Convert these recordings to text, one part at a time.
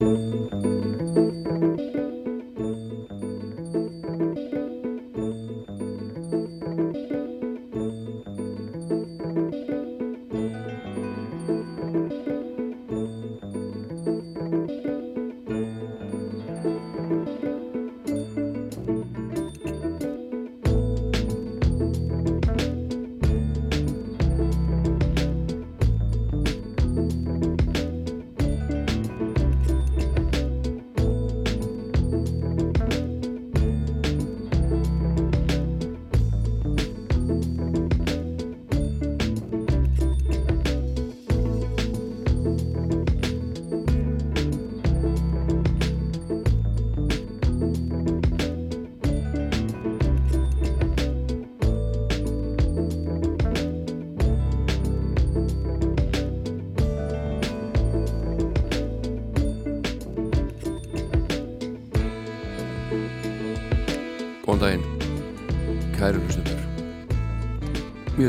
Ég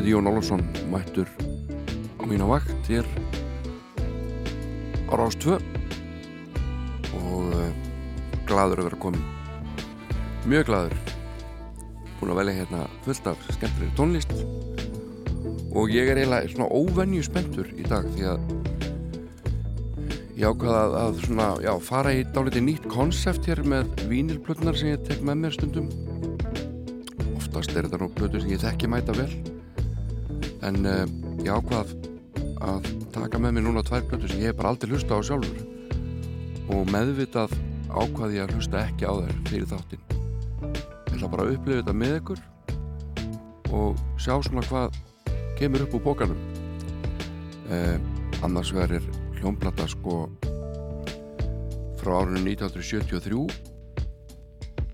heiti Jón Ólafsson, mættur á mína vakt hér á Rás 2 og uh, gladur að vera komin mjög gladur búin að velja hérna fullt af skemmtilegri tónlist. Og ég er eiginlega svona óvenju spenntur í dag því að ég ákvaða að, svona, já, fara í dáliti nýtt konsept hér með vínilplötunar sem ég tek með mér stundum. Oftast er þetta nú plötur sem ég þekki mæta vel en uh, ég ákvað að taka með mér núna tvær plötur sem ég bara aldrei hlusta á sjálfur. Og meðvitað ákvað ég að hlusta ekki á þær fyrir þáttinn. Ég ætla bara að upplifa þetta með ykkur og sjá svona hvað kemur upp úr bókanum uh, annars verður hljómblata sko frá árunum 1973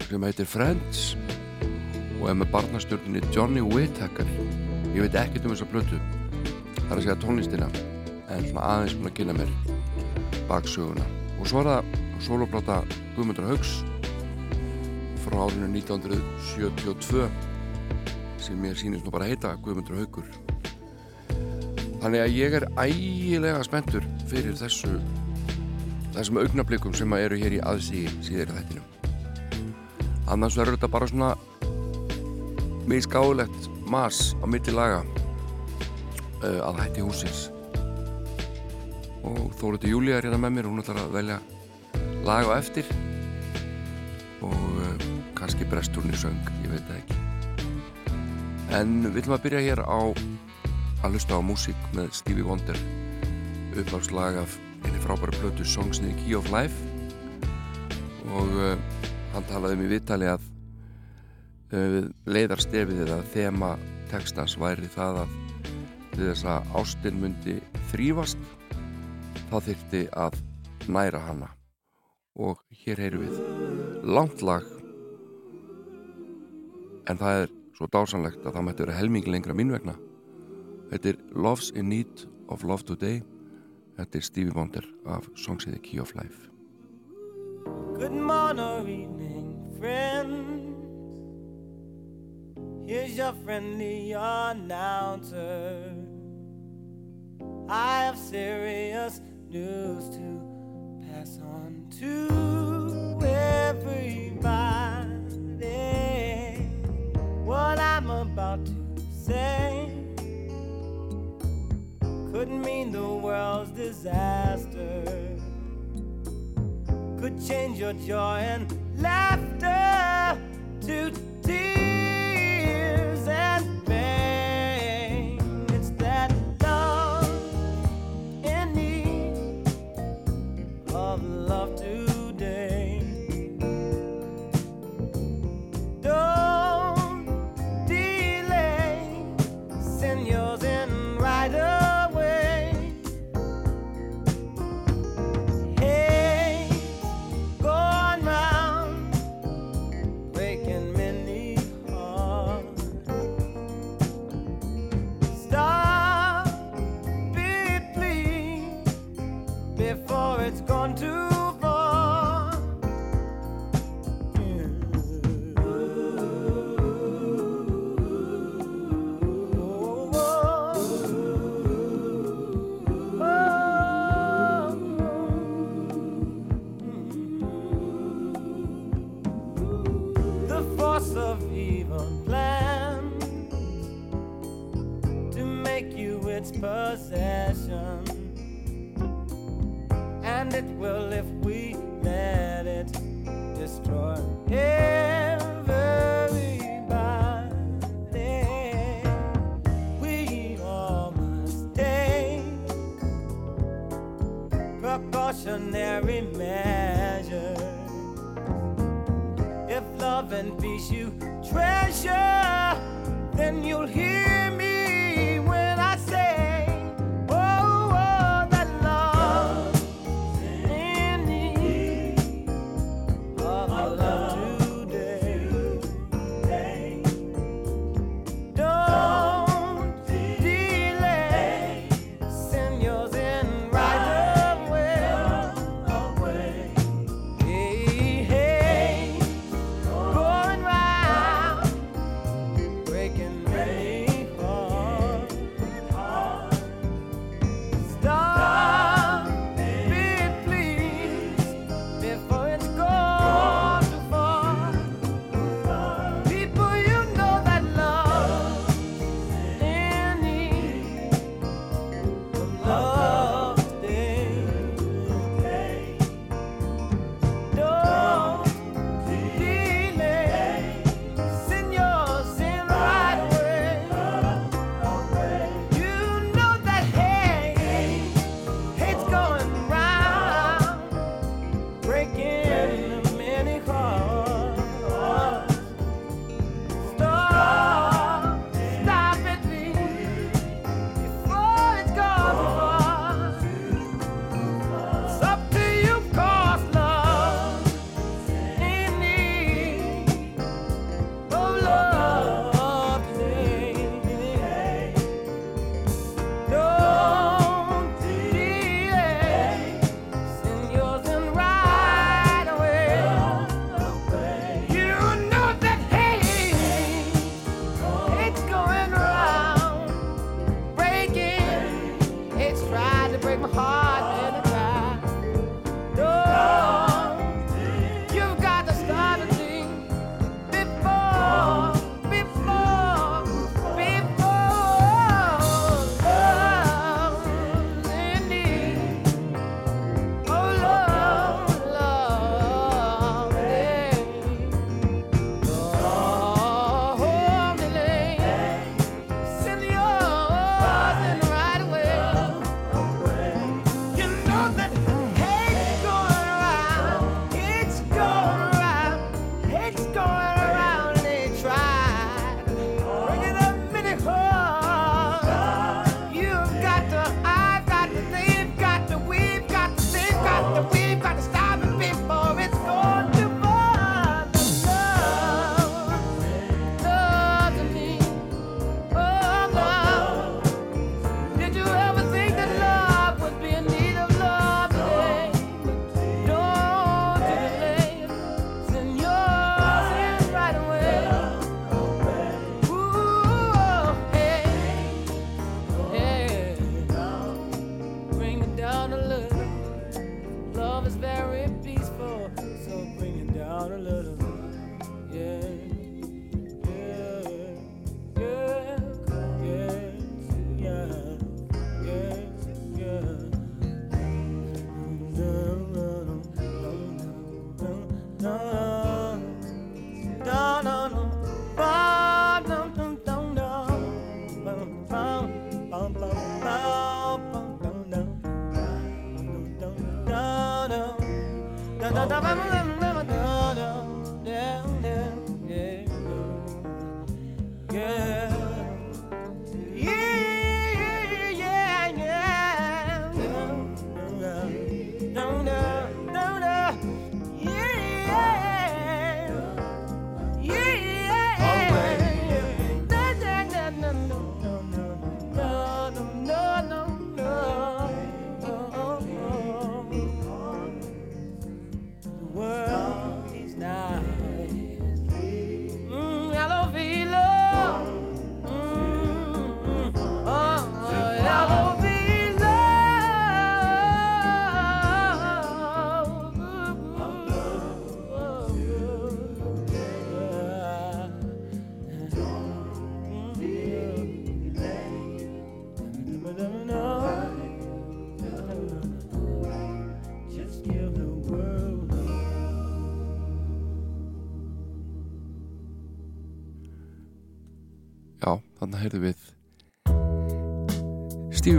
sem heitir Friends og er með barnastjórnini Johnny Whittaker ég veit ekkert um þessa blötu það er að segja tónlistina en svona aðeins búin að kynna mér baksöguna. Og svo er það solopláta Guðmundur Haugs frá árinu 1972 sem ég sýnist nú bara að heita Guðmundur Haugur þannig að ég er ægilega spenntur fyrir þessu þessum augnablikum sem eru hér í aðsíði síðir þettinum annars verður þetta bara svona mjög skáðilegt mas á mitti laga uh, að hætti húsins og Þóruði Júlíða er hérna með mér hún ætlar að velja lag á eftir. Og uh, kannski bresturni söng, ég veit það ekki. En við viljum að byrja hér á að hlusta á músík með Stevie Wonder uppáðslag af einni frábæra blötu Songs in the Key of Life. Og uh, hann talaði um í viðtali að leiðarstefið eða þema textans væri það að þess að ástinn myndi þrýfast þá þyrti að næra hana. Og hér heyru við langt lag. En það er svo dásanlegt að það mætti vera helming lengra mín vegna. Þetta er Love's in Need of Love Today. Þetta er Stevie Wonder af Songs in the Key of Life. Good morning friend Here's your friendly announcer. I have serious news to pass on to everybody. What I'm about to say could mean the world's disaster, could change your joy and laughter to tears.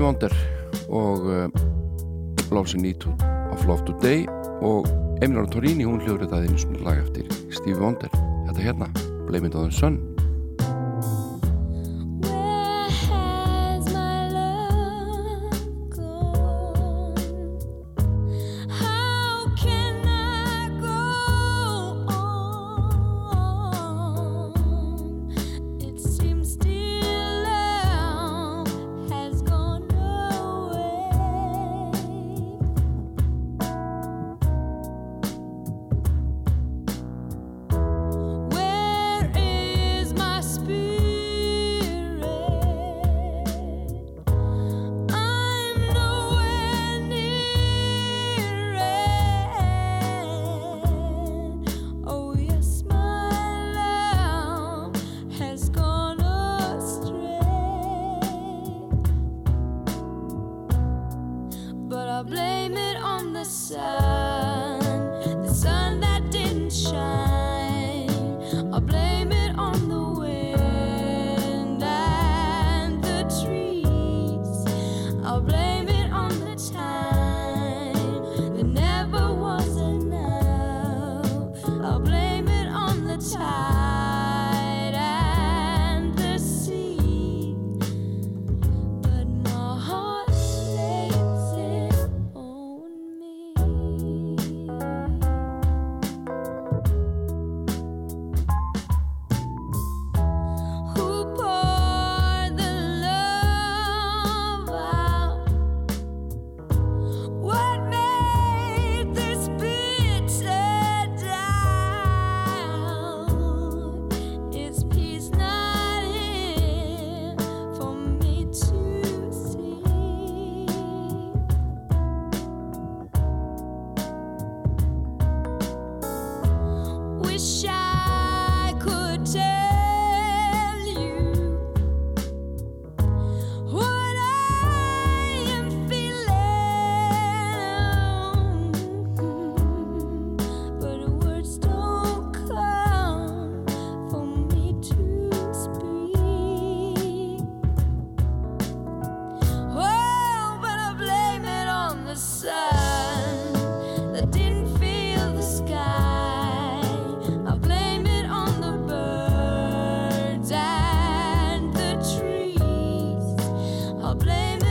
Wonder og uh, Loves a Need of Love Today og Emilora Torini, hún hljóður þetta einu svona lag eftir Stevie Wonder, þetta hérna Blame It On The Sun. I'll blame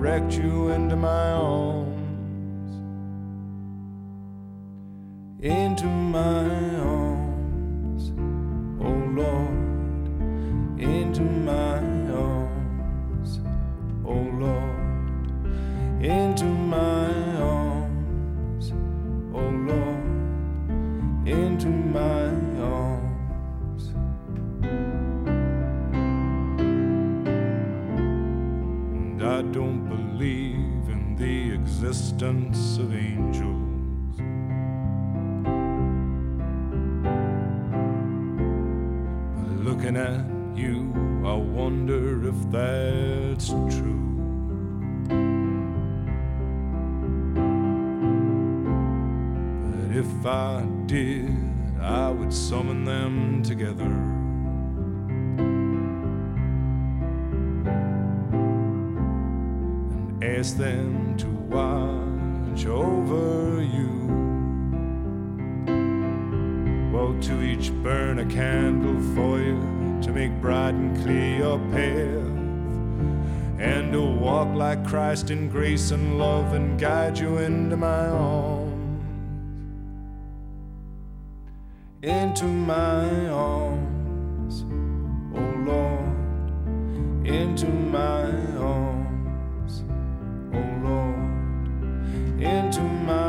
direct you. Each burn a candle for you to make bright and clear your path, and to walk like Christ in grace and love and guide you into my arms. Into my arms, oh Lord, into my arms, oh Lord, into my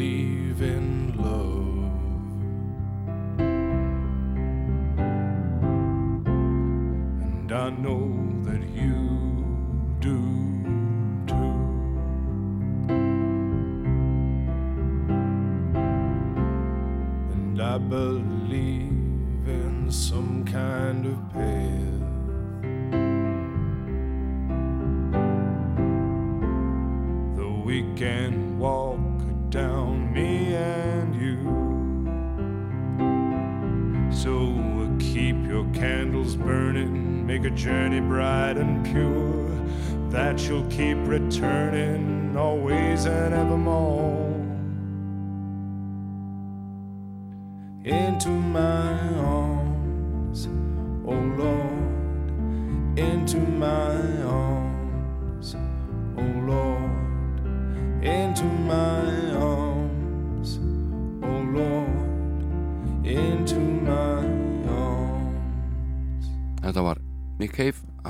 believe in love. And I know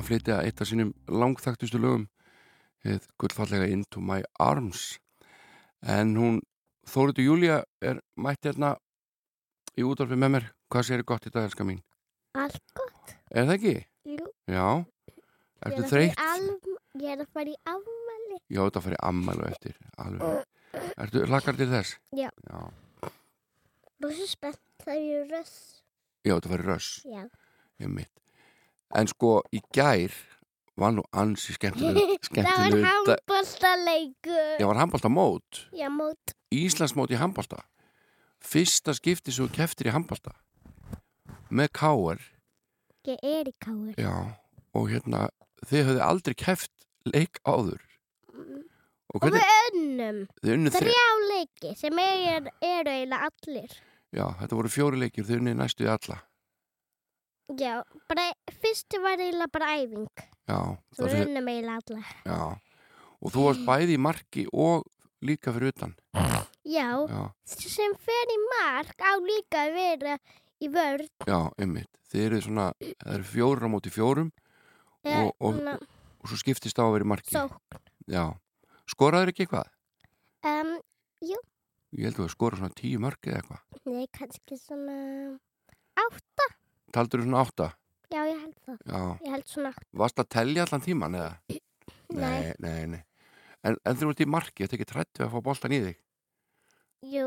að flytja eitt af sínum langþaktustu lögum hefð gullfallega Into My Arms en hún Þóriður Júlía er mætt hérna í útvarfi með mér hvað séri gott í dag, elska mín Allt gott. er það ekki? Jú. Já, er ertu fara í þreytt? Ég er að fara í afmæli. Já, þetta fyrir ammælu eftir alveg. Ertu hlakkar til þess? Já. Já, Rosa spennt, það er röss. Já þetta fyrir röss, Já. ég mitt En sko, í gær var nú ansi skemmtileg Það var skemmtileg handbóltaleikur. Já, var handbólta mót mót. Íslandsmót í handbólta Fyrsta skipti svo keftir í handbólta með káar Ég er í káir. Já, og hérna þið höfðu aldrei keft leik áður og Og hvernig við önnum. þrjá leiki sem er, eru eiginlega allir. Já, þetta voru fjóri leikir, þið unni næstu í alla Já, bara fyrstu var eiginlega bara æfing. Já, fyrir, önnum eiginlega alla. já og þú varst bæði í marki og líka fyrir utan Já, Já, sem fer í mark á líka að vera í vörð. já, einmitt Þið eru svona, það eru fjórir á móti fjórum eða Og- og- svona og svo skiptist á að vera í marki Sókn. Já, skoraður ekki eitthvað? Um, Ég held að þú skora svona tíu mörg eða eitthvað nei, kannski svona... Taldur þú svona átta? Já, ég held það. Já, Ég held svona... varst að telja allan tíman eða? Nei. nei, nei En, en þú ert í marki, þetta ekki trættu að fá boltan í þig Jú,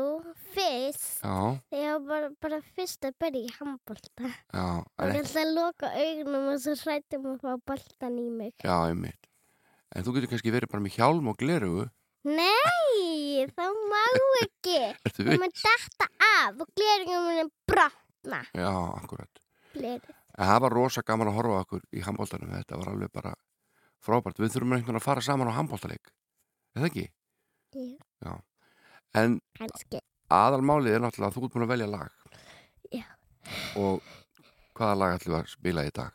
fyrst. Já, Ég var bara, bara fyrst að byrja í handbolta. já, Og ég ætla að loka augunum og svo hrættum að fá boltan í mig. Já, einmitt. En þú getur kannski verið bara með hjálm og glerugu. Nei, það má ekki. Það við? má detta af og glerugum minni brotna. Já, akkurat. En það var rosa gaman að horfa okkur í handbóltanum. Þetta var alveg bara frábært. Við þurfum einhvern veginn að fara saman á handbóltaleik. Er það ekki? Jú, En kannski. aðalmálið er náttúrulega að þú ert búin að velja lag Já. og hvaða lag ætlum við að spila í dag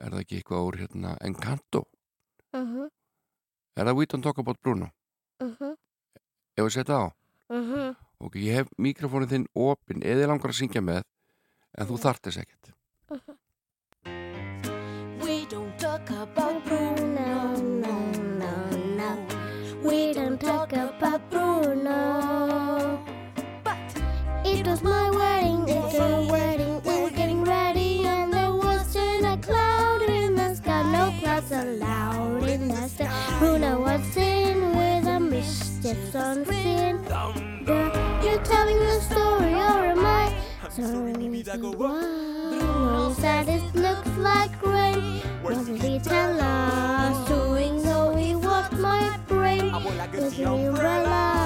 er það ekki eitthvað úr hérna Encanto Mhm, er það We Don't Talk About Bruno mhm, ef við setja á mhm. ok, ég hef mikrofónin þinn opinn eða þið langar að syngja með en þú þart þess ekkert Mom said it looks like rain. Was it a Doing So he washed my brain is umbrella.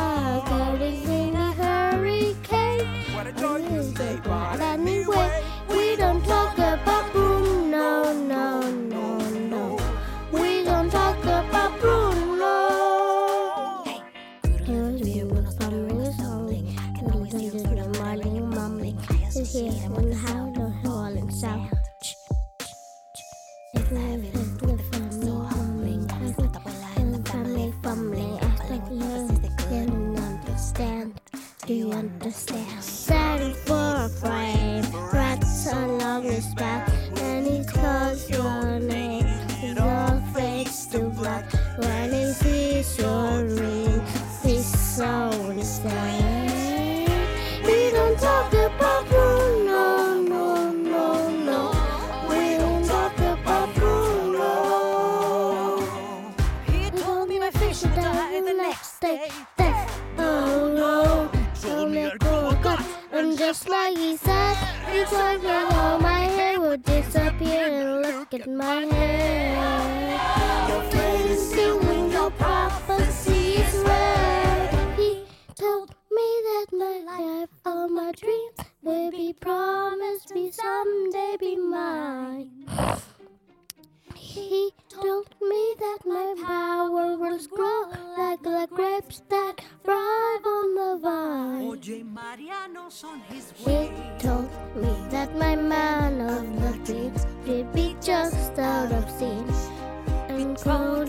Do you understand? Setting for a frame, rats along his back, and he calls your name. All fades to black when he sees your ring. His soul just like he said, he told me how my hair would disappear. And look at my hair. Your face is doing your prophecies well. He told me that my life, all my dreams, will be promised me someday be mine. He told me that my power will grow like the grapes that thrive on the vine. Oye, Mariano son his He told me that my man of the dreams would be just out of scene and cold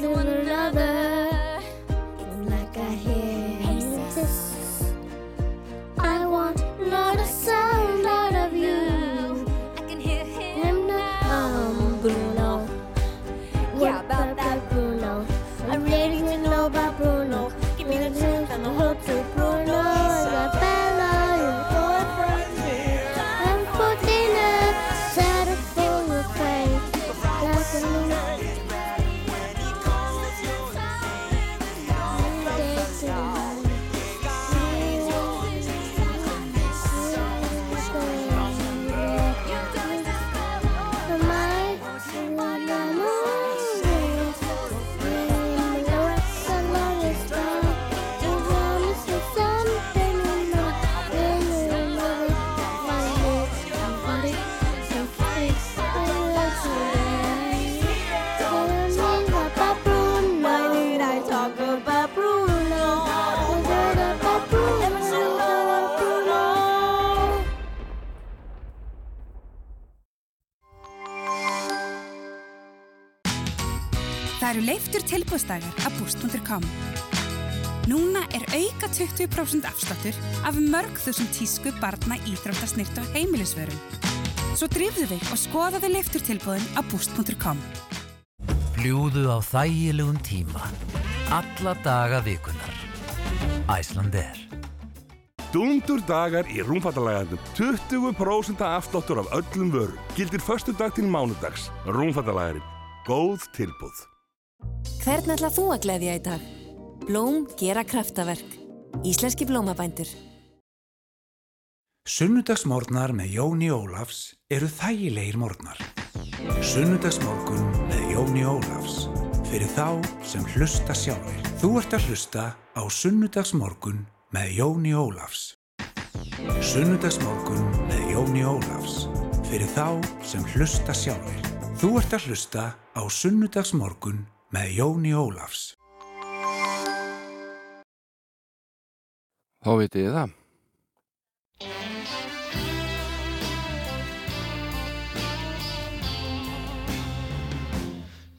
tilbúðsdagar af búst.com. Núna er auka 20% afsláttur af mörg þúsund tísku barna íþróttasnirt og heimilisvörum. Svo drifðu þig og skoðaðu leiftur tilbúðin af búst.com. Fljúðu á þægilegum tíma. Alla daga vikunar. Æslander. Dundur dagar í rúmfattalægandum. 20% afsláttur af öllum vörum. Gildir förstu dag til mánudags. Rúmfattalægarinn. Góð tilbúð. Hvern ætlað þú að gleðja í dag? Blóm gera kraftaverk. Íslenski blómabændur. Sunnudagsmórnar með Jóni Ólafs eru þægilegir mórnar. Sunnudagsmorgun með Jóni Ólafs. Fyrir þá sem hlusta sjálfur. Þú ert að hlusta á Sunnudagsmorgun með Jóni Ólafs. Sunnudagsmorgun með Jóni Ólafs. Fyrir þá sem hlusta sjálfur. Þú ert að hlusta á Sunnudagsmorgun með Jóni Ólafs. Þá vitið þið það.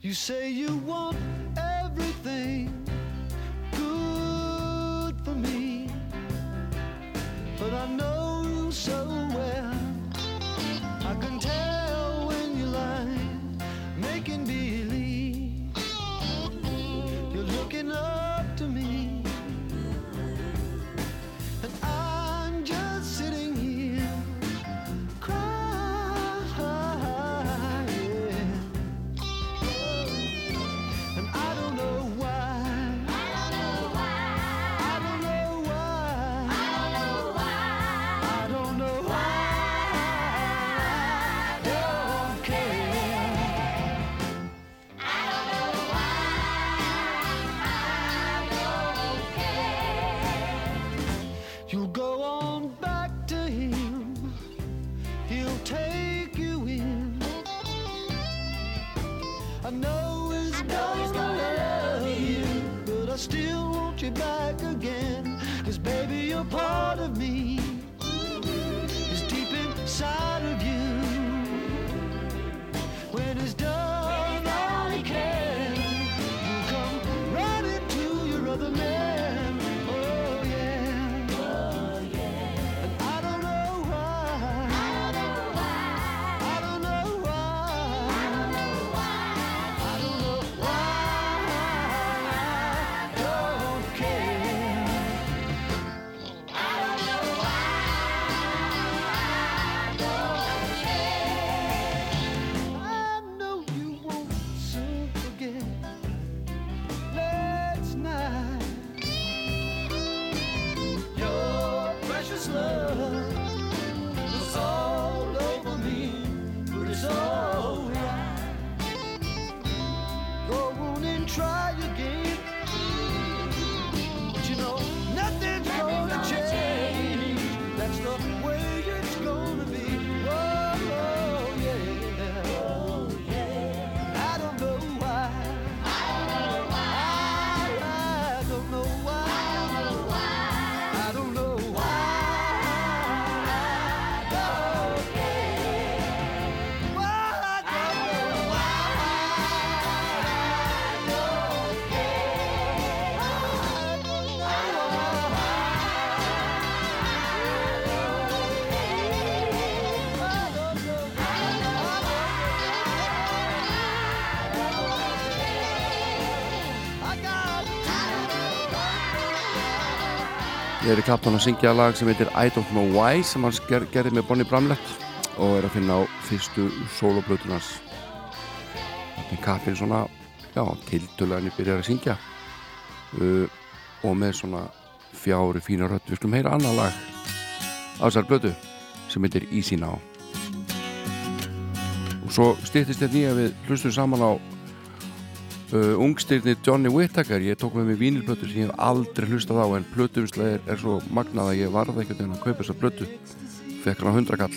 You say you want Ég er í Clapton að syngja lag sem heitir I Don't Know Why sem hann ger, gerði með Bonnie Bramlett og er að finna á fyrstu soloplötunars Þetta er kappin svona já, tildulega hann byrjar að syngja. Uh, og með svona fjári fína rödd við skulum heyra annað lag á þessar blötu sem heitir Easy Now. Og svo stýttist þetta nýja við hlustum saman á uh, ungstyrni Johnny Whittaker. Ég tók með mig vínilplötu sem ég hef aldrei hlustað á en plötuumslega er, svo magnað að ég varði einhvern veginn að kaupa þessa plötu. Fekk hann á hundrakall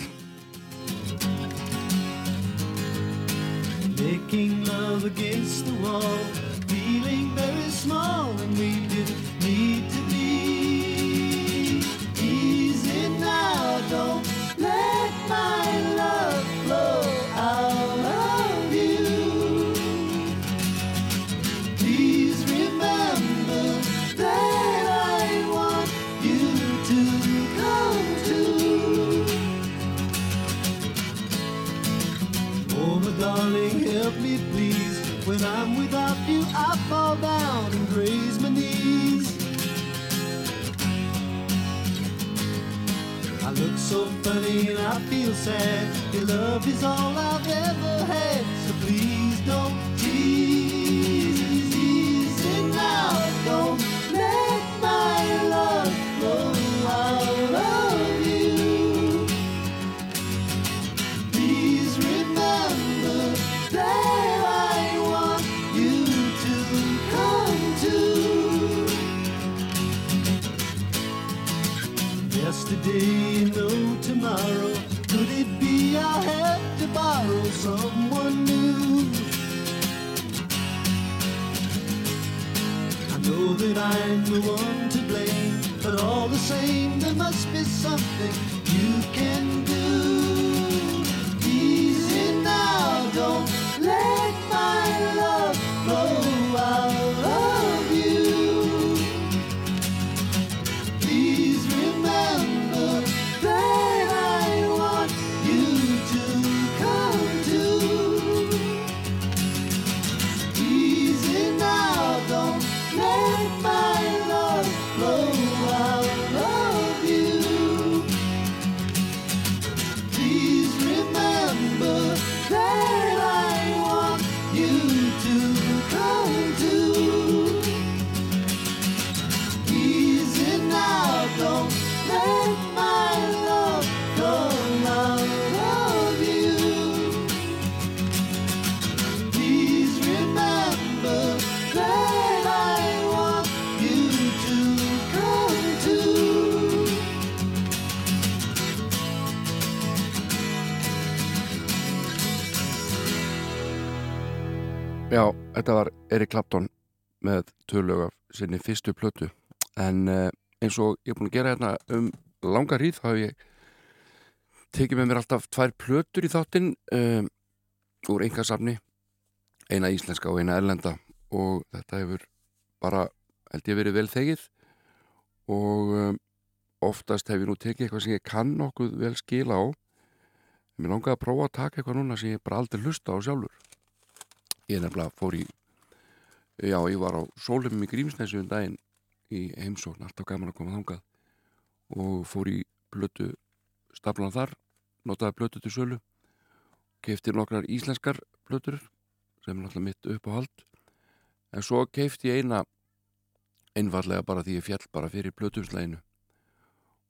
Making love against the wall, feeling very small, and we didn't need to be. Easy now, don't let my I look so funny and I feel sad. Your love is all I've ever had, so please don't tease. Easy now, don't let my love flow out of you. Please remember that I want you to come to. Yesterday, tomorrow. Could it be I'll have to borrow someone new? I know that I'm the one to blame. But all the same, there must be something you can do. Easy now, don't þetta var Erik Clapton með tölu af sinni fyrstu plötu. En uh, eins og ég er búin að gera hérna um langa hríð þá hef ég tekið með mér alltaf tvær plötur í þáttinn um, úr einhversafni eina íslenska og eina erlenda. Og þetta hefur bara held ég verið vel þegið. Og um, oftast hef ég nú tekið eitthvað sem ég kann nokkuð vel skila á. Mér langaði að prófa að taka eitthvað núna sem ég bara aldrei hlusta á sjálfur. Ég nefnilega fór í, já, ég var á sólum í Grímsnesi um daginn í heimsókn, alltaf gaman að koma þangað. Og fór í blötu staflan þar, notaði blötu til sölu, keifti nokkrar íslenskar blötur sem er náttúrulega mitt upp á hald, en svo keifti ég eina einfallega bara því ég fjall bara fyrir blötusleginu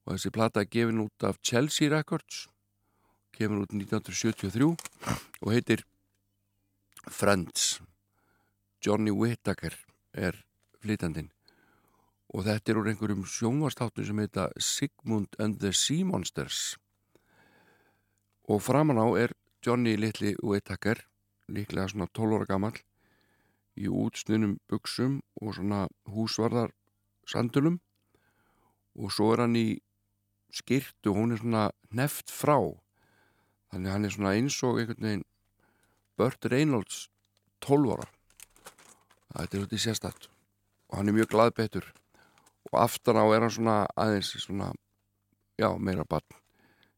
og þessi plata er gefin út af Chelsea Records kemur út 1973 og heitir Friends. Johnny Whittaker er flytandinn og þetta er úr einhverjum sjónvastáttum sem heita Sigmund and the Sea Monsters. Og framan á er Johnny litli Whittaker líklega svona 12 ára gammal í útsnunum buksum og svona húsvarðar sandulum og svo er hann í skýrtu og hún er svona neft frá. Þannig hann er svona eins og einhvern veginn Burt Reynolds 12 ára. Þetta er út í sérstætt og hann er mjög glaðbetur og aftan á er hann svona aðeins svona, já, meira barn.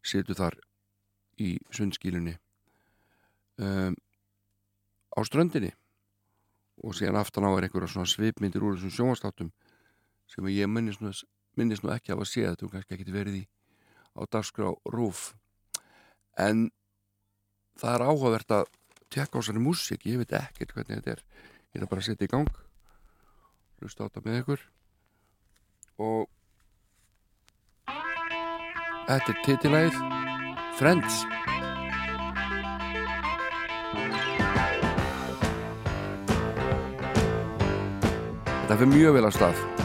Situr þar í sundskílunni um, á ströndinni. Og síðan aftan á er einhverja svona svipmyndir úr þessum sjónvastáttum sem ég minnist nú, minnist nú ekki af að sé þetta og kannski ekki verið í á dagskrá rúf en það er áhugavert að tekka á þessari músík, ég veit ekkert hvernig þetta er. Ég er bara að setja í gang hlusta á þetta með ykkur. Og þetta er titilæð Friends. Þetta fyrir mjög vel að stað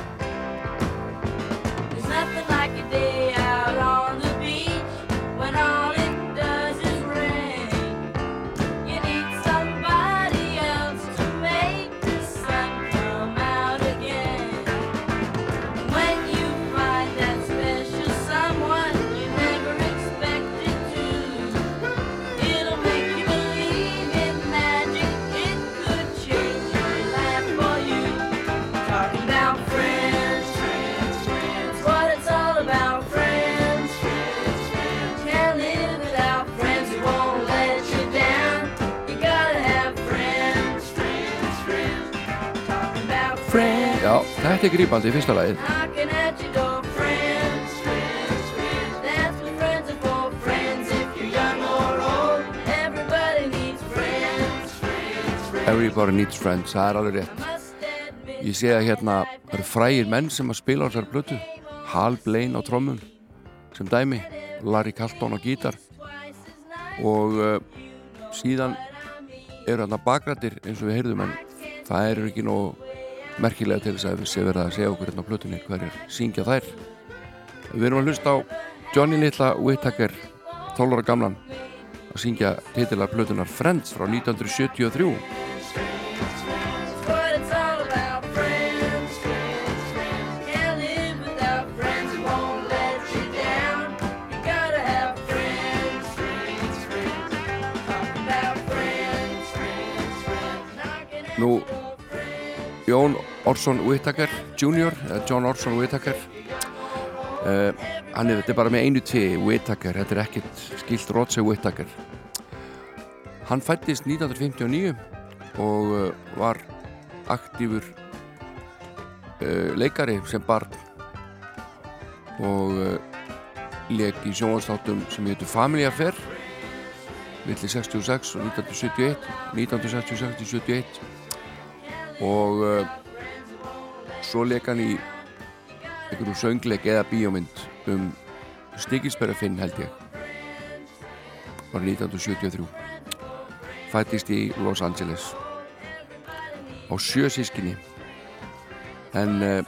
friends. If you're young or old, everybody needs friends, friends, friends. Everybody needs friends, það er alveg rétt. Ég sé að hérna það eru frægir menn sem að spila á þessari blötu Hal Blaine á trommum sem dæmi, Larry Carlton á gítar. Og uh, síðan eru þarna bakrættir eins og við heyrðum en það eru ekki nóg merkilega til þess að við sé verða að segja okkur hérna á plötunni hverjar syngja þær. Við erum að hlusta á Johnny Little Whittaker 12 ára gamlan að syngja titila plötunar Friends frá 1973 Nú Jón Orson Whittaker Jr. John Orson Whittaker. Uh, hann er, þetta er bara með einu tí Whittaker, þetta er ekkert skilt Rotsey Whittaker. Hann fættist 1959 og uh, var aktífur uh, leikari sem barn og leik í sjónvastáttum sem heitur Family Affair millir 66 og 1971 1966 til 71 og uh, svo leik hann í einhverju söngleik eða bíómynd um Stikilsberga Finn held ég. Var 1973 fættist í Los Angeles. Á sjö sískinni en uh,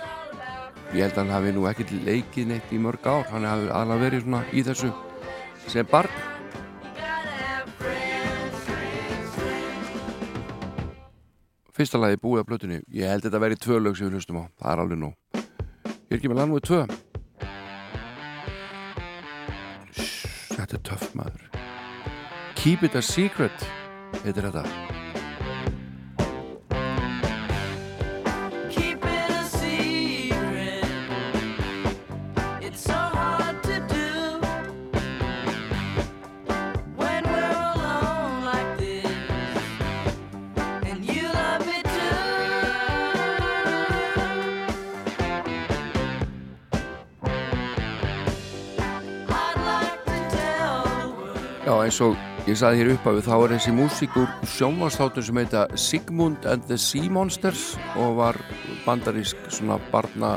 ég held að hann hafi nú ekkert leikið neitt í mörg ár. Hann hafi alveg verið svona í þessu sem barn fyrsta lagi búið af blötunni ég held þetta að vera í tvö lög sem við hlustum á. Það er alveg nóg. Ég er ekki með lag núið tvö. Shhh, þetta er töff maður. Keep it a secret heitir þetta eins og ég saði hér upp af þá er þessi músík úr sjónvarsþáttur sem heita Sigmund and the Sea Monsters og var bandarísk svona barna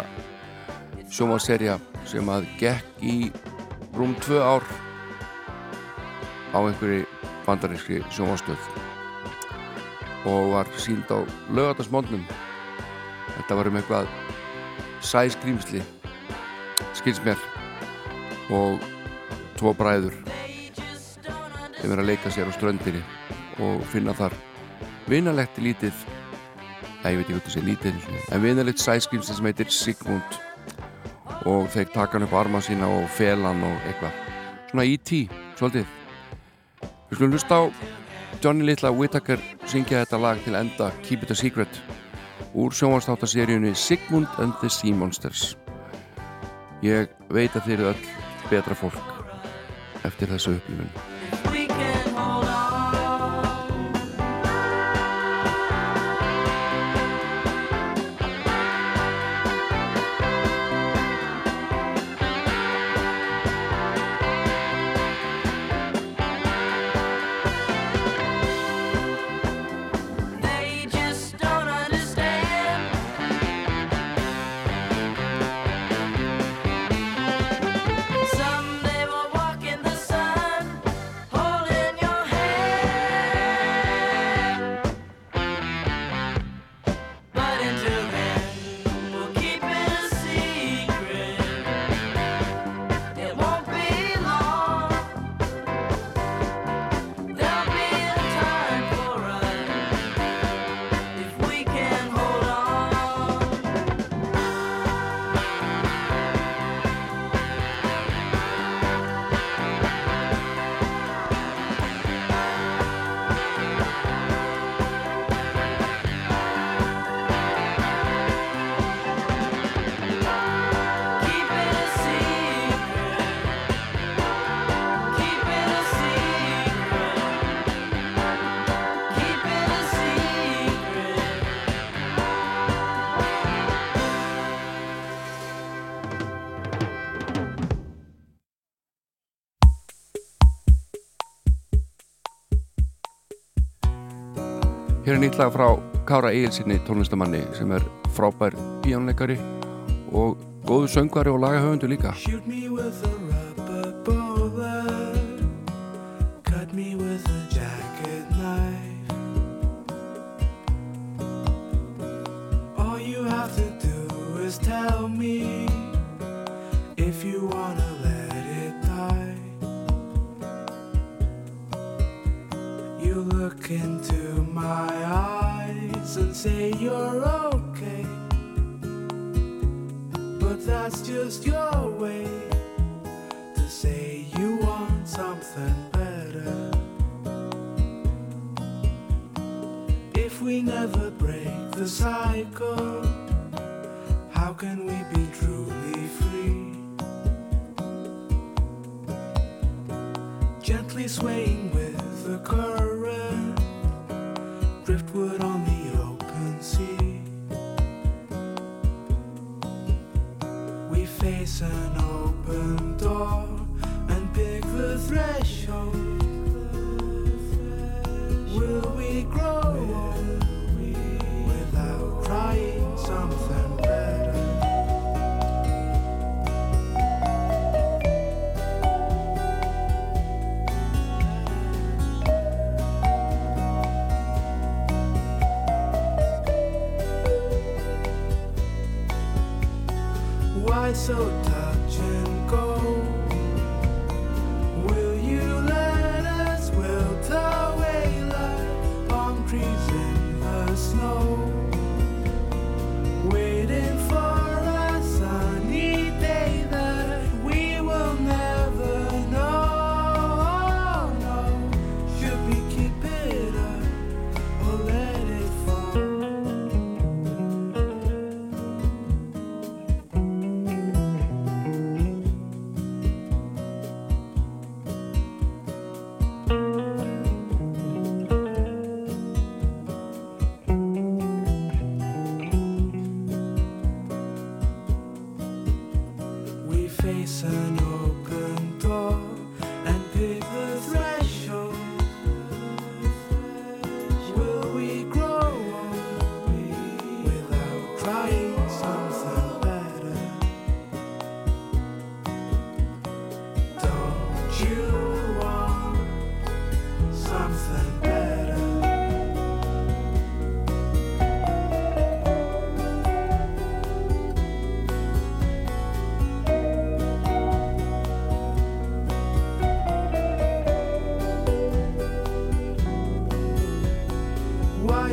sjónvarsserja sem að gekk í rúm tvö ár á einhverju bandaríski sjónvarstöð og var sínd á lögatarsmóndnum þetta var um eitthvað sæskrýmsli skils mér og tvo bræður sem er að leika sér á ströndinni og finna þar vinalegt lítið eða ég veit ekki hvað það sé lítið en vinalegt sæskrimsli sem heitir Sigmund. Og þeir taka hann upp á arma sína og felan og eitthvað. Svona E.T. svolítið. Við skulum hlusta á Johnny Little Whittaker syngja þetta lag til enda Keep It A Secret úr sjónvarstáttaseríunni Sigmund and the Sea Monsters. Ég veit að þeir eru öll betra fólk eftir þessu upplifun Hér er nýtt lag frá Kára Egilsinni tónlistamanni sem er frábær píjónleikari og góðu söngvari og lagahöfundu líka. All you have to do is tell me if you wanna Look into my eyes and say you're okay. But that's just your way to say you want something better. If we never break the cycle, how can we be truly free? Gently swaying with the current. An open door and pick the threshold. Will we grow without trying something better? Why so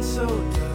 so dark.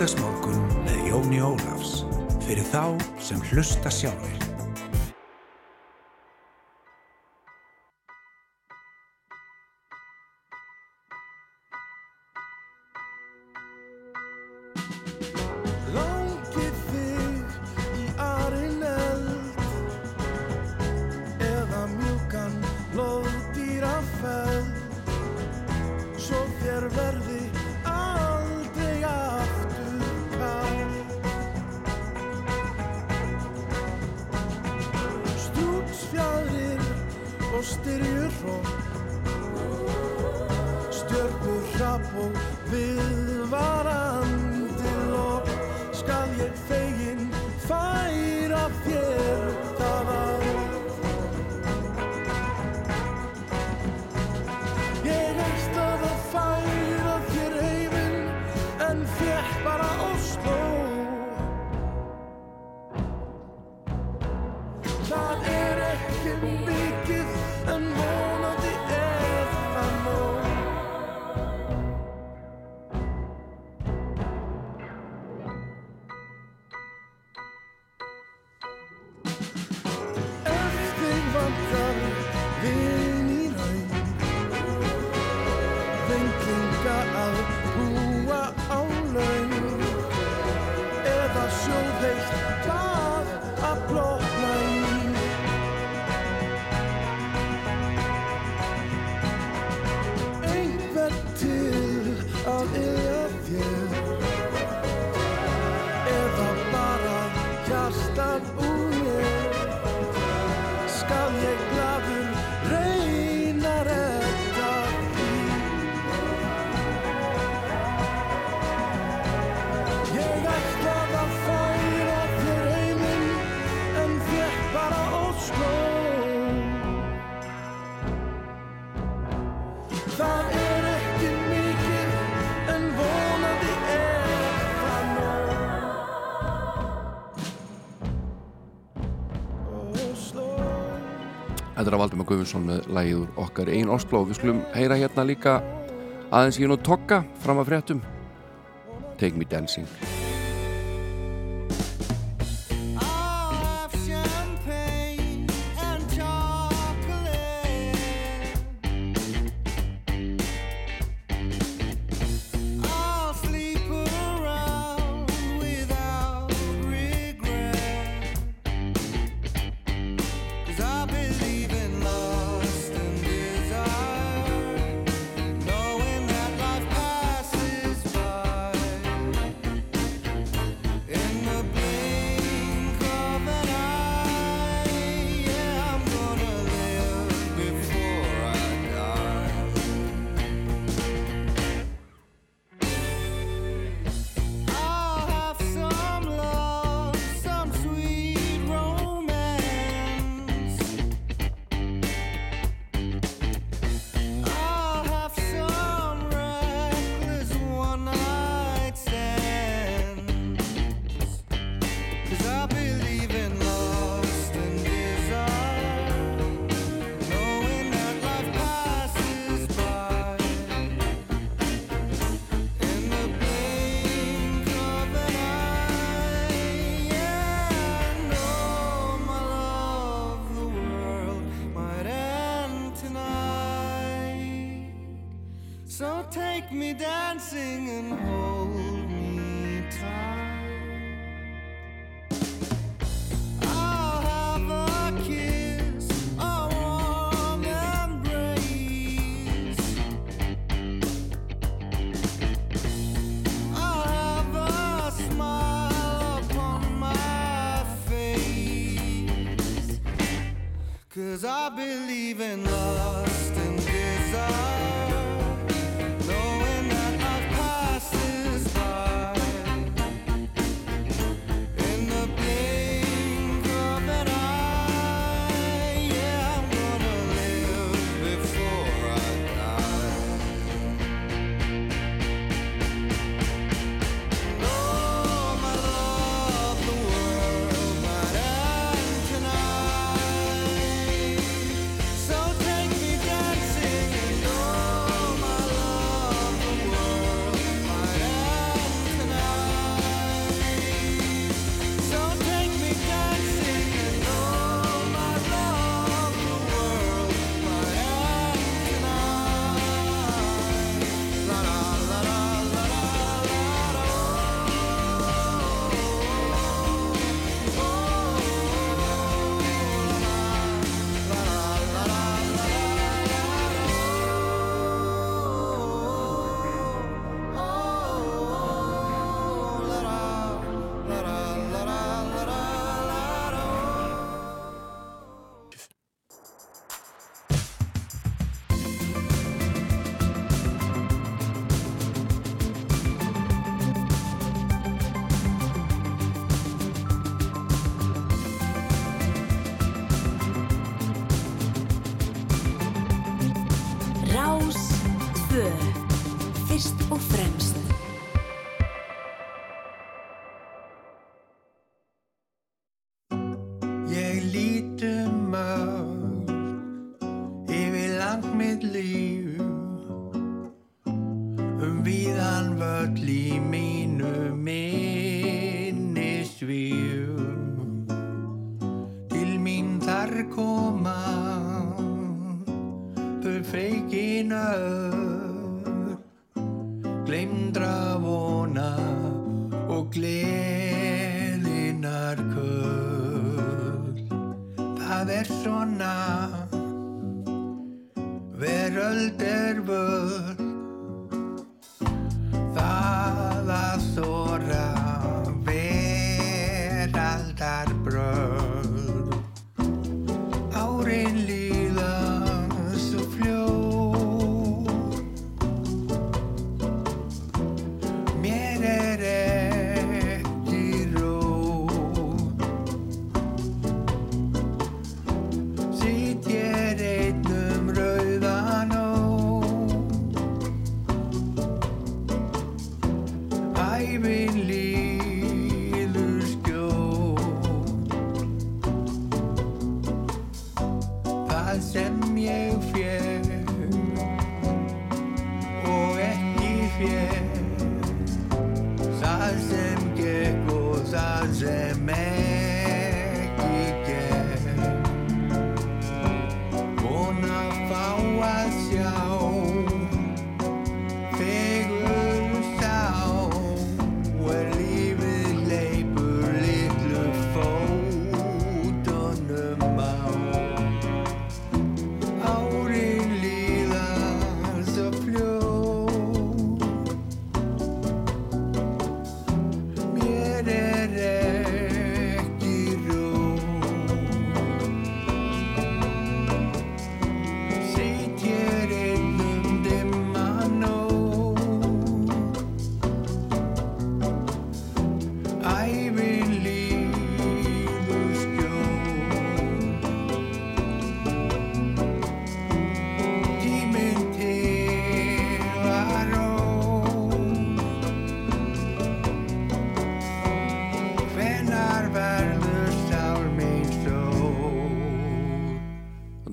Sundagsmorgun með Jóni Ólafs fyrir þá sem hlusta sjálfur. þetta er Valdemar Guðvinsson með lægið úr okkar einn Oslo og við skulum heyra hérna líka aðeins í hún og Tokka fram að fréttum. Take Me Dancing.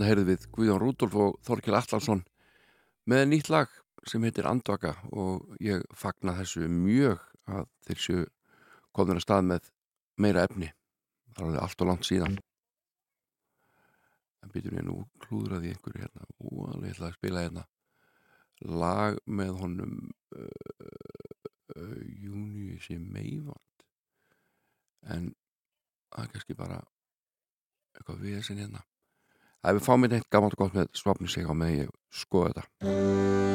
Heyrðum við Guðjón Rúdolf og Þorkil Allarsson með nýtt lag sem heitir Andvaka og ég fagna þessu mjög að þeir séu komin að stað með meira efni. Það er alveg allt og langt síðan. En býtur ég nú klúðraði einhverju hérna og alveg ætla að spila hérna lag með honum uh, uh, Júniusi Meivand en það er kannski bara eitthvað við þessin hérna Ef við fáum mér neitt gammalt og gott með svapni sig á með ég skoða þetta.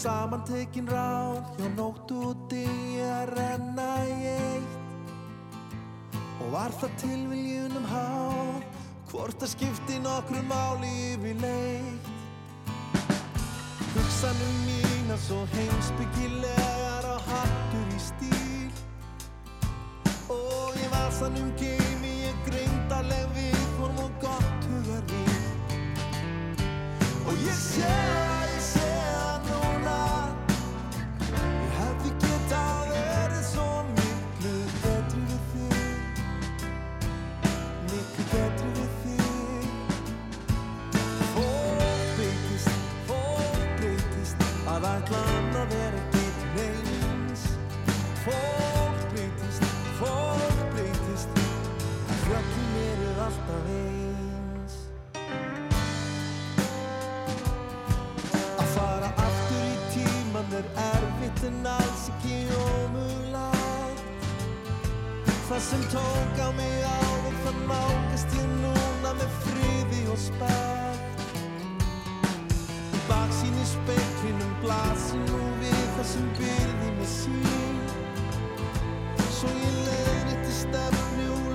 Saman tekin ráð hjá nótt úti að renna í eitt Og var það tilviljunum háð Hvort það skipti nokkru máli yfir leitt Hugsanum mína svo heimsbyggilegar á hattur í stíl. Og í vasanum geimi ég greindarleg viðform og gott hugar vín Og ég sé ekki ómulagt Það sem tók á mig áður það nálgast ég núna með friði og spætt Baksín í speiklinum blasir nú við það sem byrði með sín. Svo ég leiði til stefnu og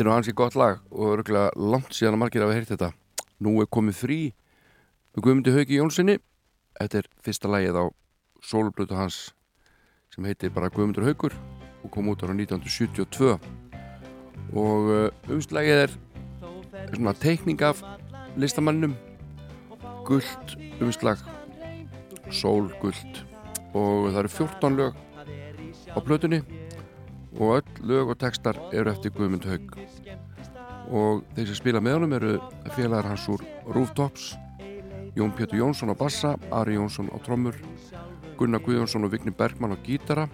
Þetta er nú hansi gott lag og örgulega langt síðan að margir hafa heyrt þetta. Nú er komið frí með Guðmundi Hauki Jónssoni. Þetta er fyrsta lagið á sólblötu hans sem heitir bara Guðmundur Haukur og kom út ára 1972 og uh, umslagið er svona teikning af listamannum gullt umslag sól gullt og það eru 14 lög á plötunni og öll lög og textar eru eftir Guðmund Haug og þeir sem spila með honum eru félagar hans úr Rooftops Jón Pétur Jónsson á bassa Ari Jónsson á trommur Gunnar Guðjónsson og Vigni Bergmann á gítara.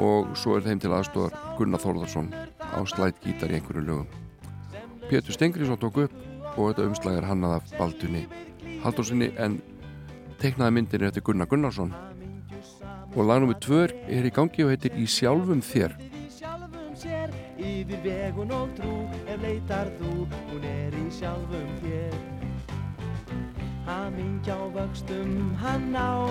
Og svo er þeim til aðstofar Gunnar Þórðarsson á slætt gítar í einhverju lögum. Pétur Stengriðsson tók upp og þetta umslag er hannað af Baldunni Haldursinni en teiknaði myndin er eftir Gunnar Gunnarsson og lagnum við tvör er í gangi og heitir Í sjálfum þér. Í sjálfum sér, yfir vegun og trú Ef leitar þú, hún er í sjálfum þér. Hamingja á vöxtum hann á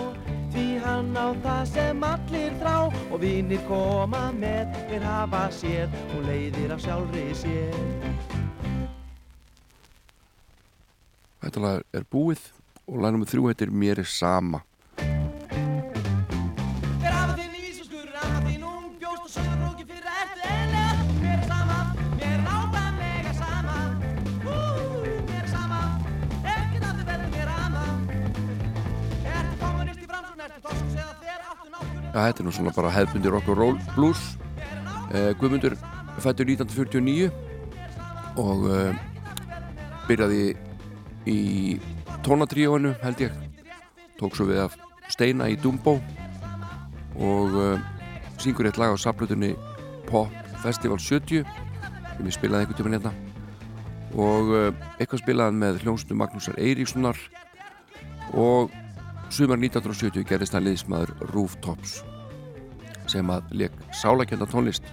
Því hann á það sem allir þrá. Og vinir koma með, þeir hafa séð Hún leiðir af sjálfri sér. Þetta lag er búið og lag nummer þrjú heitir Mér er sama Já, þetta er nú svona bara hefðbundi rock and roll blues. Uh, Guðmundur fættur 1949 og uh, byrjaði í tónatríóinu held ég. Tók svo við af Steina í Dumbo og uh, syngur eitt lag á saplutunni Pop Festival 70 sem ég spilaði einhvern tímann hérna. Og eitthvað spilaði með hljónstu Magnúsar Eiríkssonar og sumar 1970 gerðist hann liðsmaður Rooftops sem að leik sálakenda tónlist.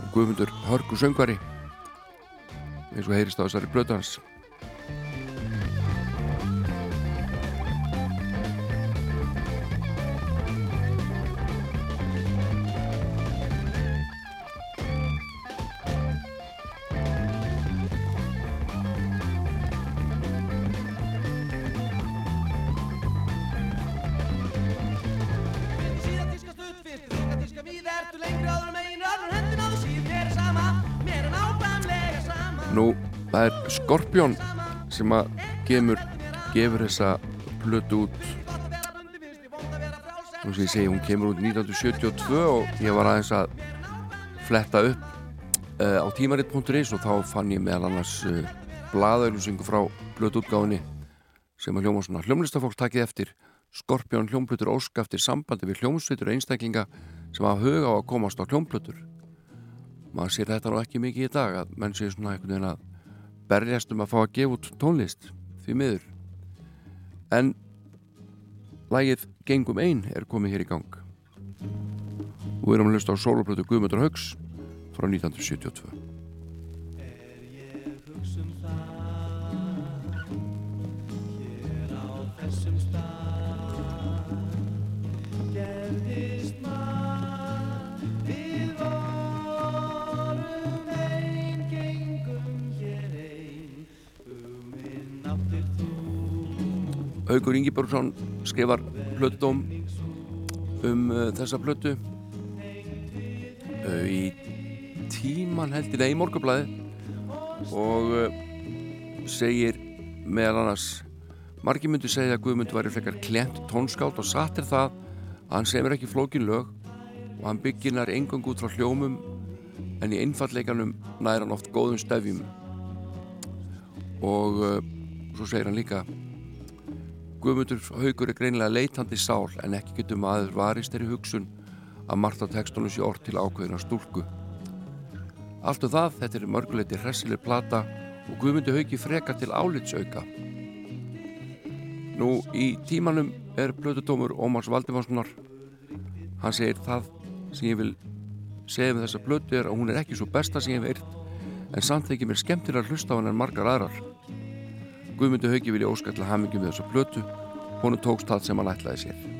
Og Guðmundur Hörgu söngvari eins og heyrist á þessari blötu hans það er Skorpjón sem að gefur, gefur þessa plötu út. Nú sem ég segi, hún kemur út 1972 og ég var aðeins að fletta upp uh, á tímarit.is og þá fann ég meðal annars uh, blaðauðlusingu frá plötuútgáfinni sem að hljóma svona hljómlistafólk takið eftir. Skorpjón hljómplötur óska eftir sambandi við hljómsveitur og einstaklinga sem hafa huga á að komast á hljómplötur. Maður sér þetta nú ekki mikið í dag að menn séu svona einhvern veginn að berjast um að fá að gefa út tónlist því miður. En lagið Gengum ein er komið hér í gang. Og við erum að hlusta á soloplötu Guðmundur Haugs frá 1972 Haugur Ingiborgsson skrifar plötudóm um uh, þessa plötu. Uh, í tíman heldur nei, í morgublaði og uh, segir meðal annars margir myndu segja að Guðmund væri flekkar klent tónskált og satt er það að hann semur ekki flókin lög og hann bygginar engang út frá hljómum en í einfallleikanum næra hann oft góðum stefjum. Og svo segir hann líka Guðmundur haugur er greinilega leitandi sál en ekki getur maður varist þeirri hugsun að margt á textunum sé orð til ákveðina stúlku. Allt um það, þetta er mörguleiti hressileg plata og Guðmundur haugi freka til álitsauka. Nú, í tímanum er blötutómur Ómars Valdimarssonar. Hann segir það sem ég vil segja með þessa blötu er að hún er ekki svo besta sem ég eirt en samt þykir mér skemmtilega að hlusta á hann en margar aðrar. Guðmundur Hauki vilja óskalla hamingjum við þessa plötu. Honum tókst það sem hann ætlaði sér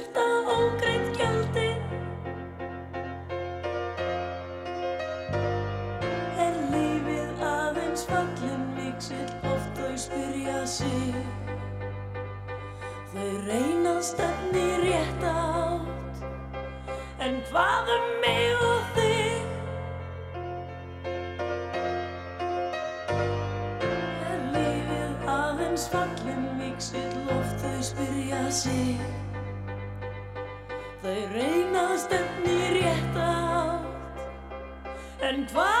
sig. Þau reynað stefni rétt átt En hvað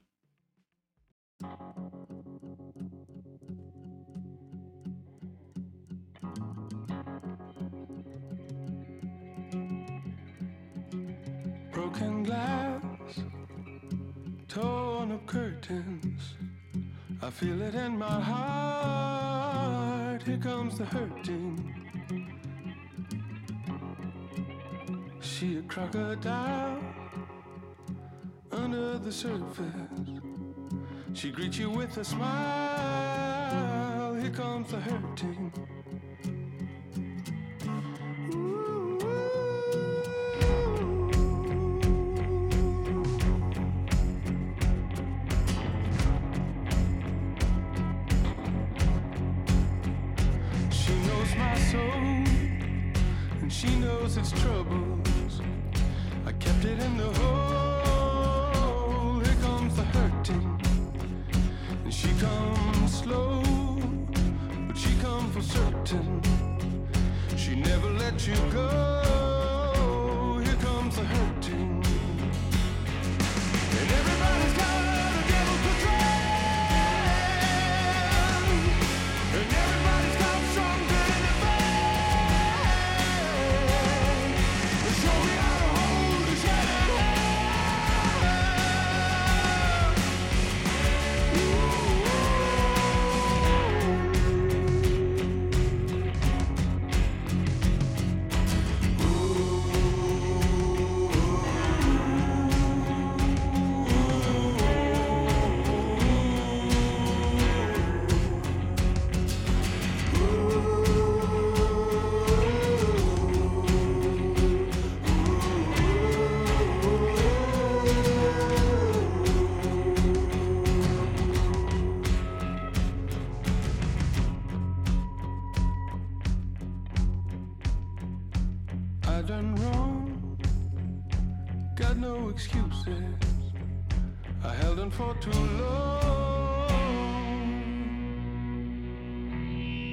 for too long.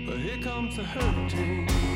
But here comes the hurricane.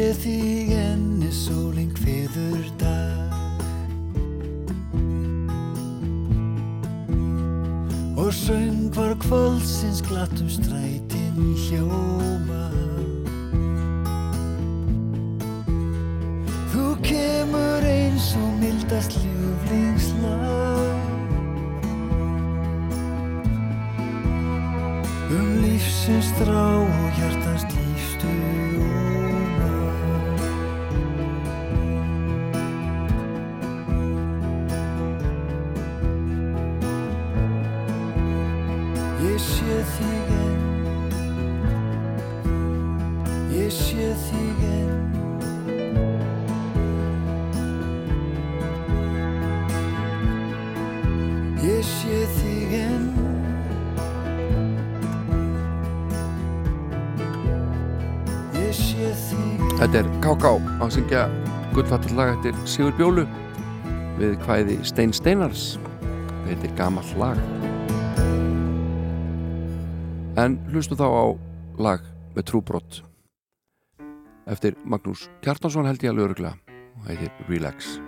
Kathy Káká á að syngja gullfattarlag eftir Sigur Bjólu við hvæði Stein Steinars. Þetta er gamalt lag. En hlustu þá á lag með trúbrott eftir Magnús Kjartansson held ég alveg örugla og heitir Relax.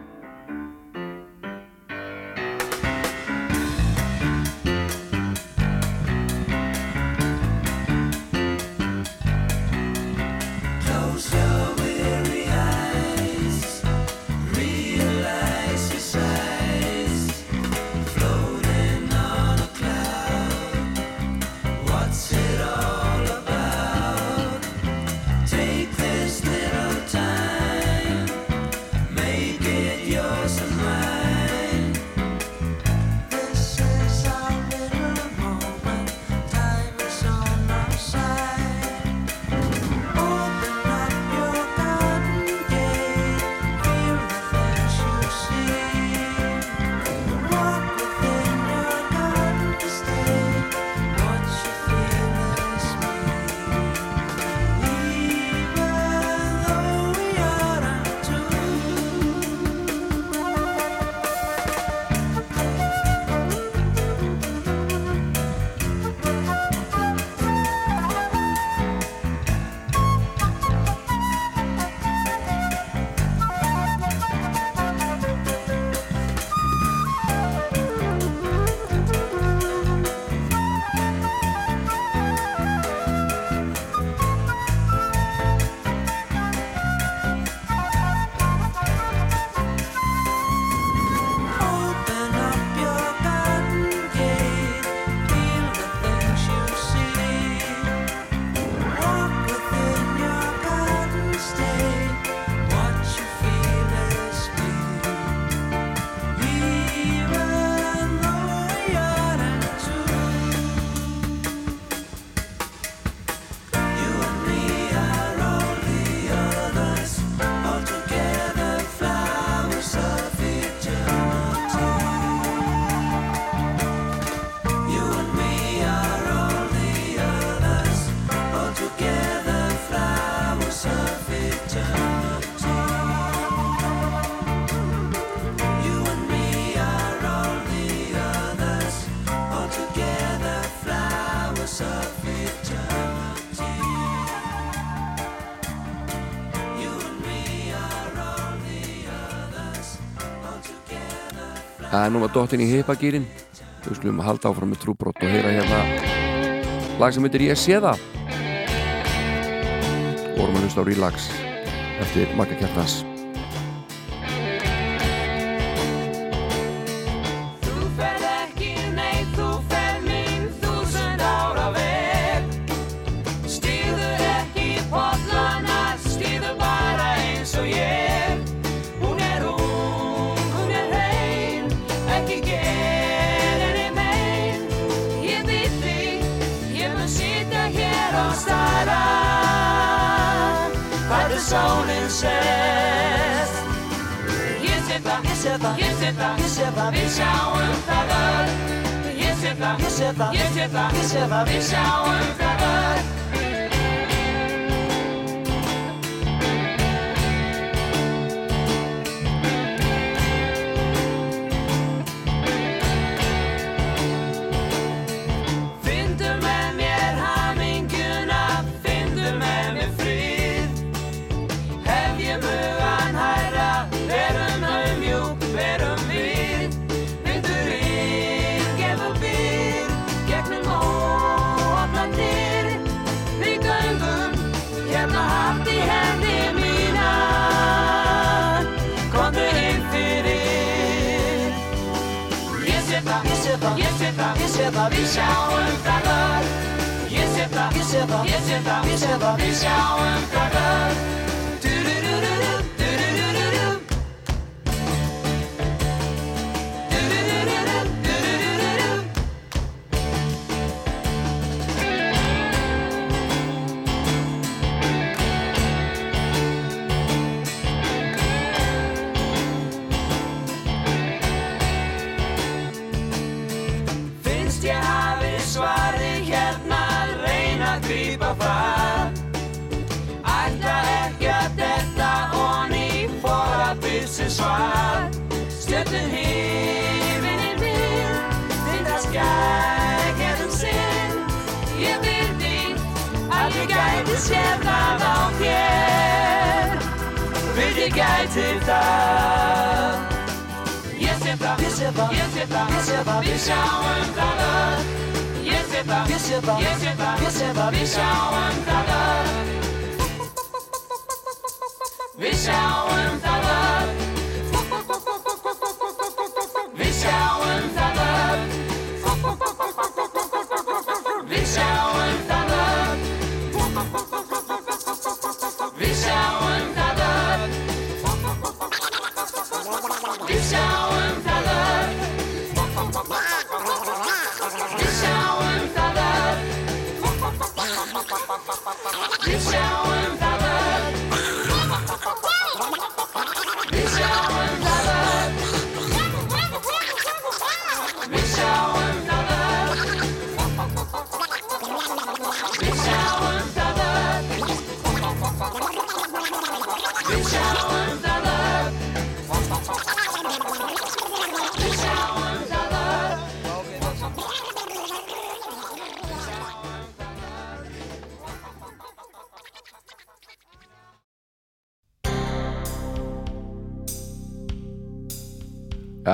það er nú að dottin í heipagýrin við skulum að halda áfram með trúbrott og heyra hérna lag sem heitir Ég sé það. Og orðum að hlusta á Relax eftir Magga Kjartans. zsiewna wąpie Wybiegajcie tam Jest ciepła, jest ciepła, jest ciepła, jest ciepła Wiesiałem za nas Jest ciepła, jest ciepła, jest ciepła, jest ciepła Wiesiałem za nas Wiesiałem za nas Við sjáum það öll. Við sjáum það öll. Við sjáum það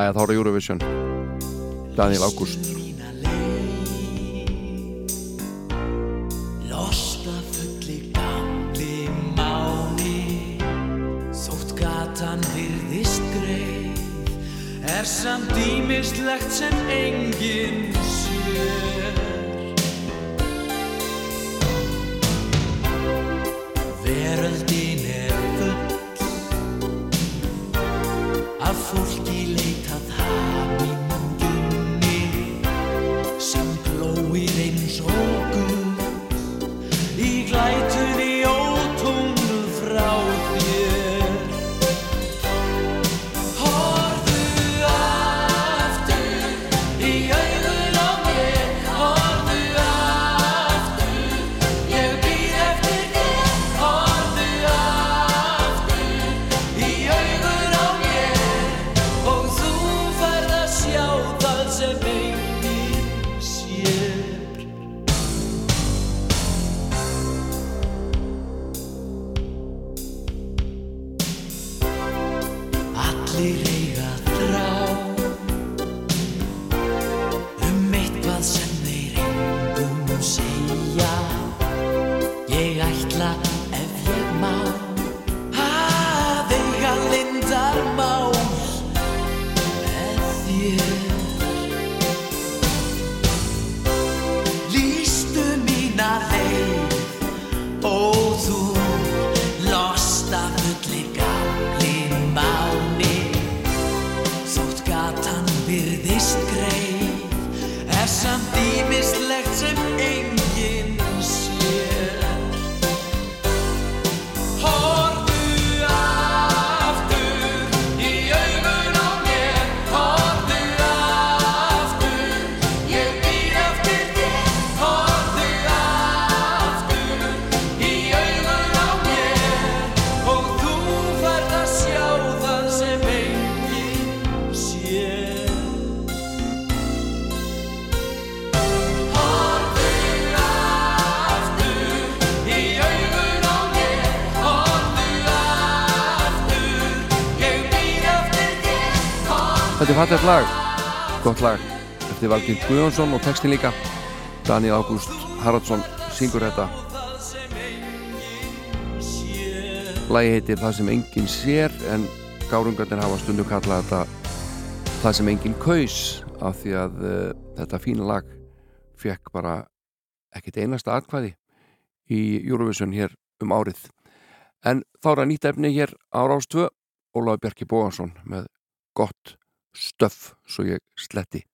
lagið Hára Eurovision. Daniel August Det er vist til en Þetta er fattilegt lag, gott lag. Eftir Valginn Guðjónsson og textin líka. Daniel Ágúst Haraldsson syngur þetta. Lagi heitir Það sem enginn sér en gárungarnir hafa stundu kallað þetta Það sem enginn kaus af því að uh, þetta fína lag fekk bara ekkert einasta atkvæði í Eurovision hér um árið. En þá er að nýta efni hér á Rástvö Ólaður Bjarki Bóhansson með gott stöf svo ég sletti.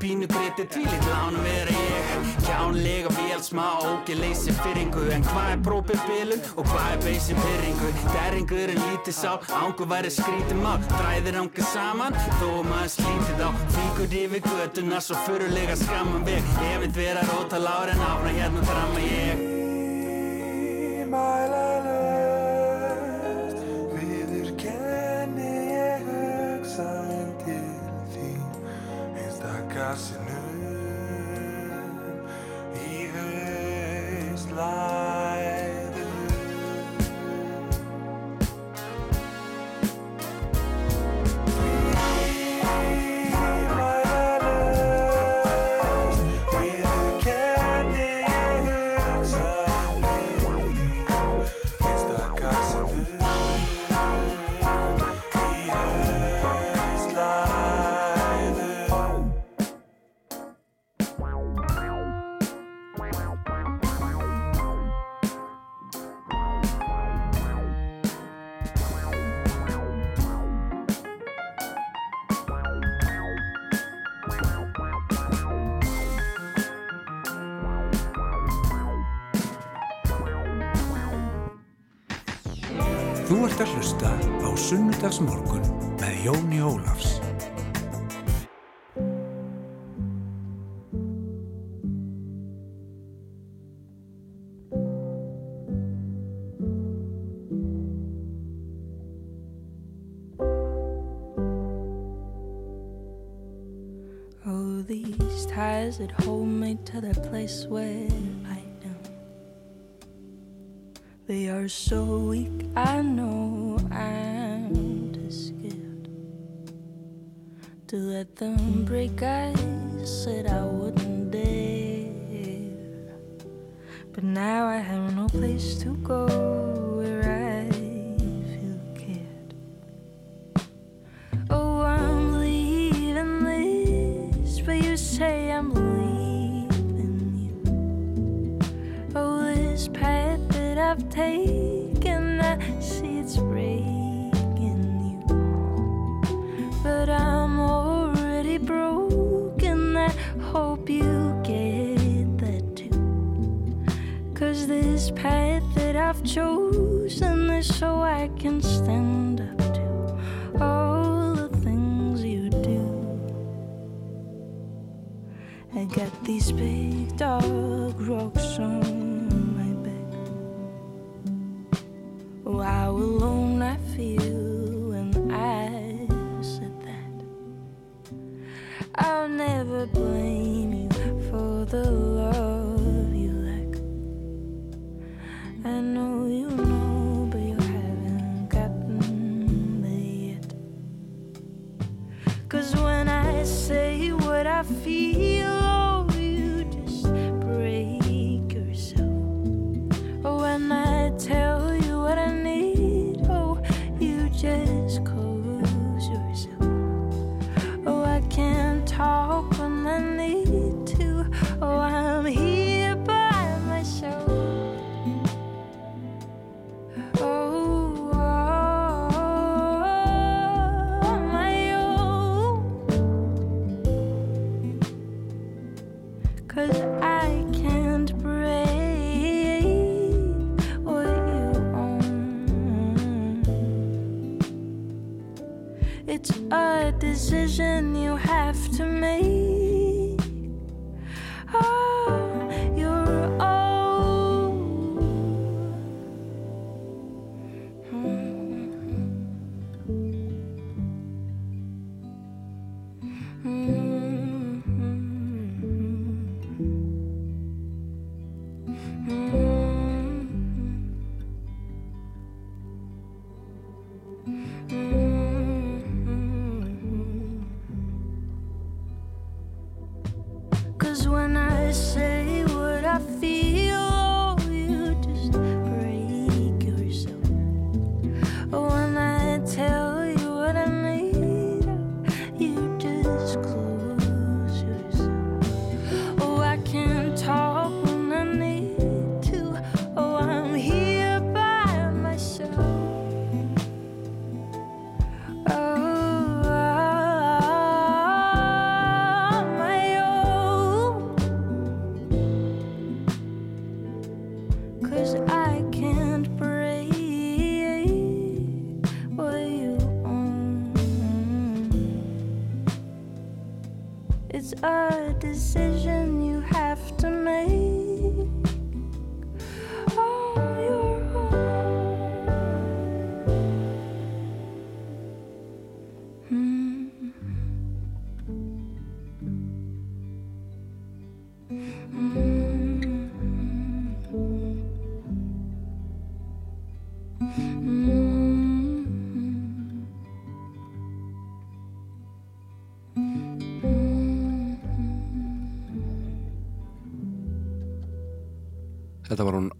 pínu greiti tvílið lán vera ég. Kjánlega vél smá ógi leysi fyrringu. En hvað er própið bilun og hvað er beysi pyrringu Derringur en lítið sá, ángu væri skrítið mál. Dræðir ángu saman, þó maður slítið á Fíkur yfir göduna, svo fyrirlega skamman veg. Hérna ég veit vera róta láren ána hérna fram að ég that hold me to the place where I am. They are so weak, I know I'm too scared to let them break. I said I wouldn't dare, but now I have no place to go where I feel cared. Oh, I'm leaving this, but you say I'm taken, I see it's breaking you. But I'm already broken, I hope you get that too. Cause this path that I've chosen is so I can stand up to all the things you do. I got these big dog rocks on how alone I feel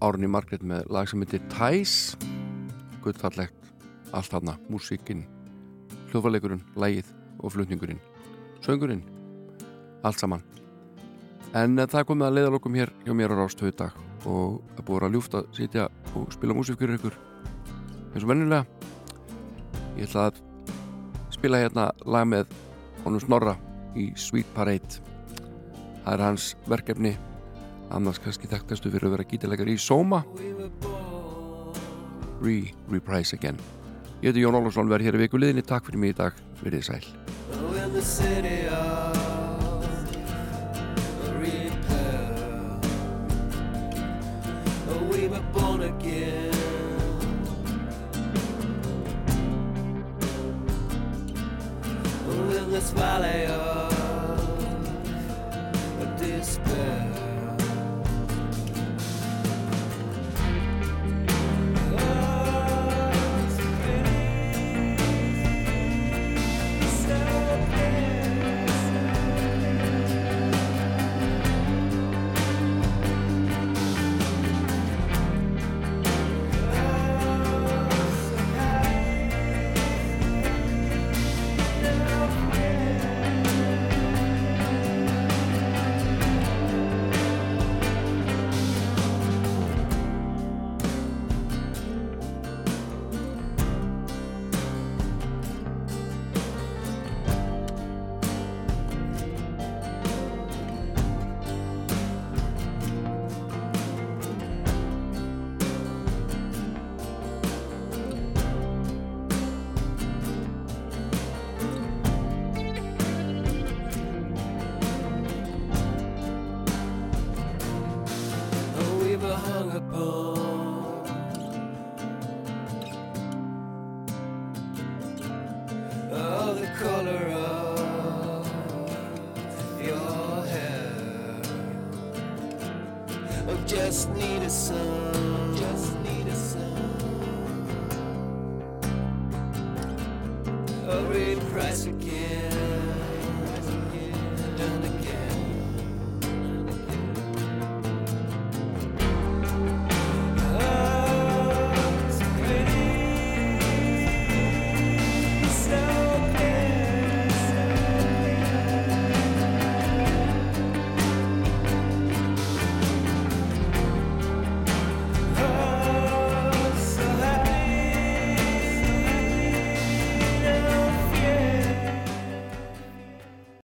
Árni Margrét með lag sem heitir Tæs. Guttfallegt Allt hana, músíkin Hljóðvarleikurinn, lagið og flutningurinn Söngurinn Allt saman. En eh, það komið að leiðalokum hér hjá mér á Rástöðu dag og það búið að ljúft að sitja og spila músík fyrir ykkur eins og vennilega Ég ætla að spila hérna lag með honum Snorra í Sweet Parade. Það er hans verkefni annars kannski þekktastu fyrir að vera gítilegar í Soma Re, Reprise Again. Ég heiti Jón Ólafsson, verð hér í vikuliðinni takk fyrir mig í dag, verið sæl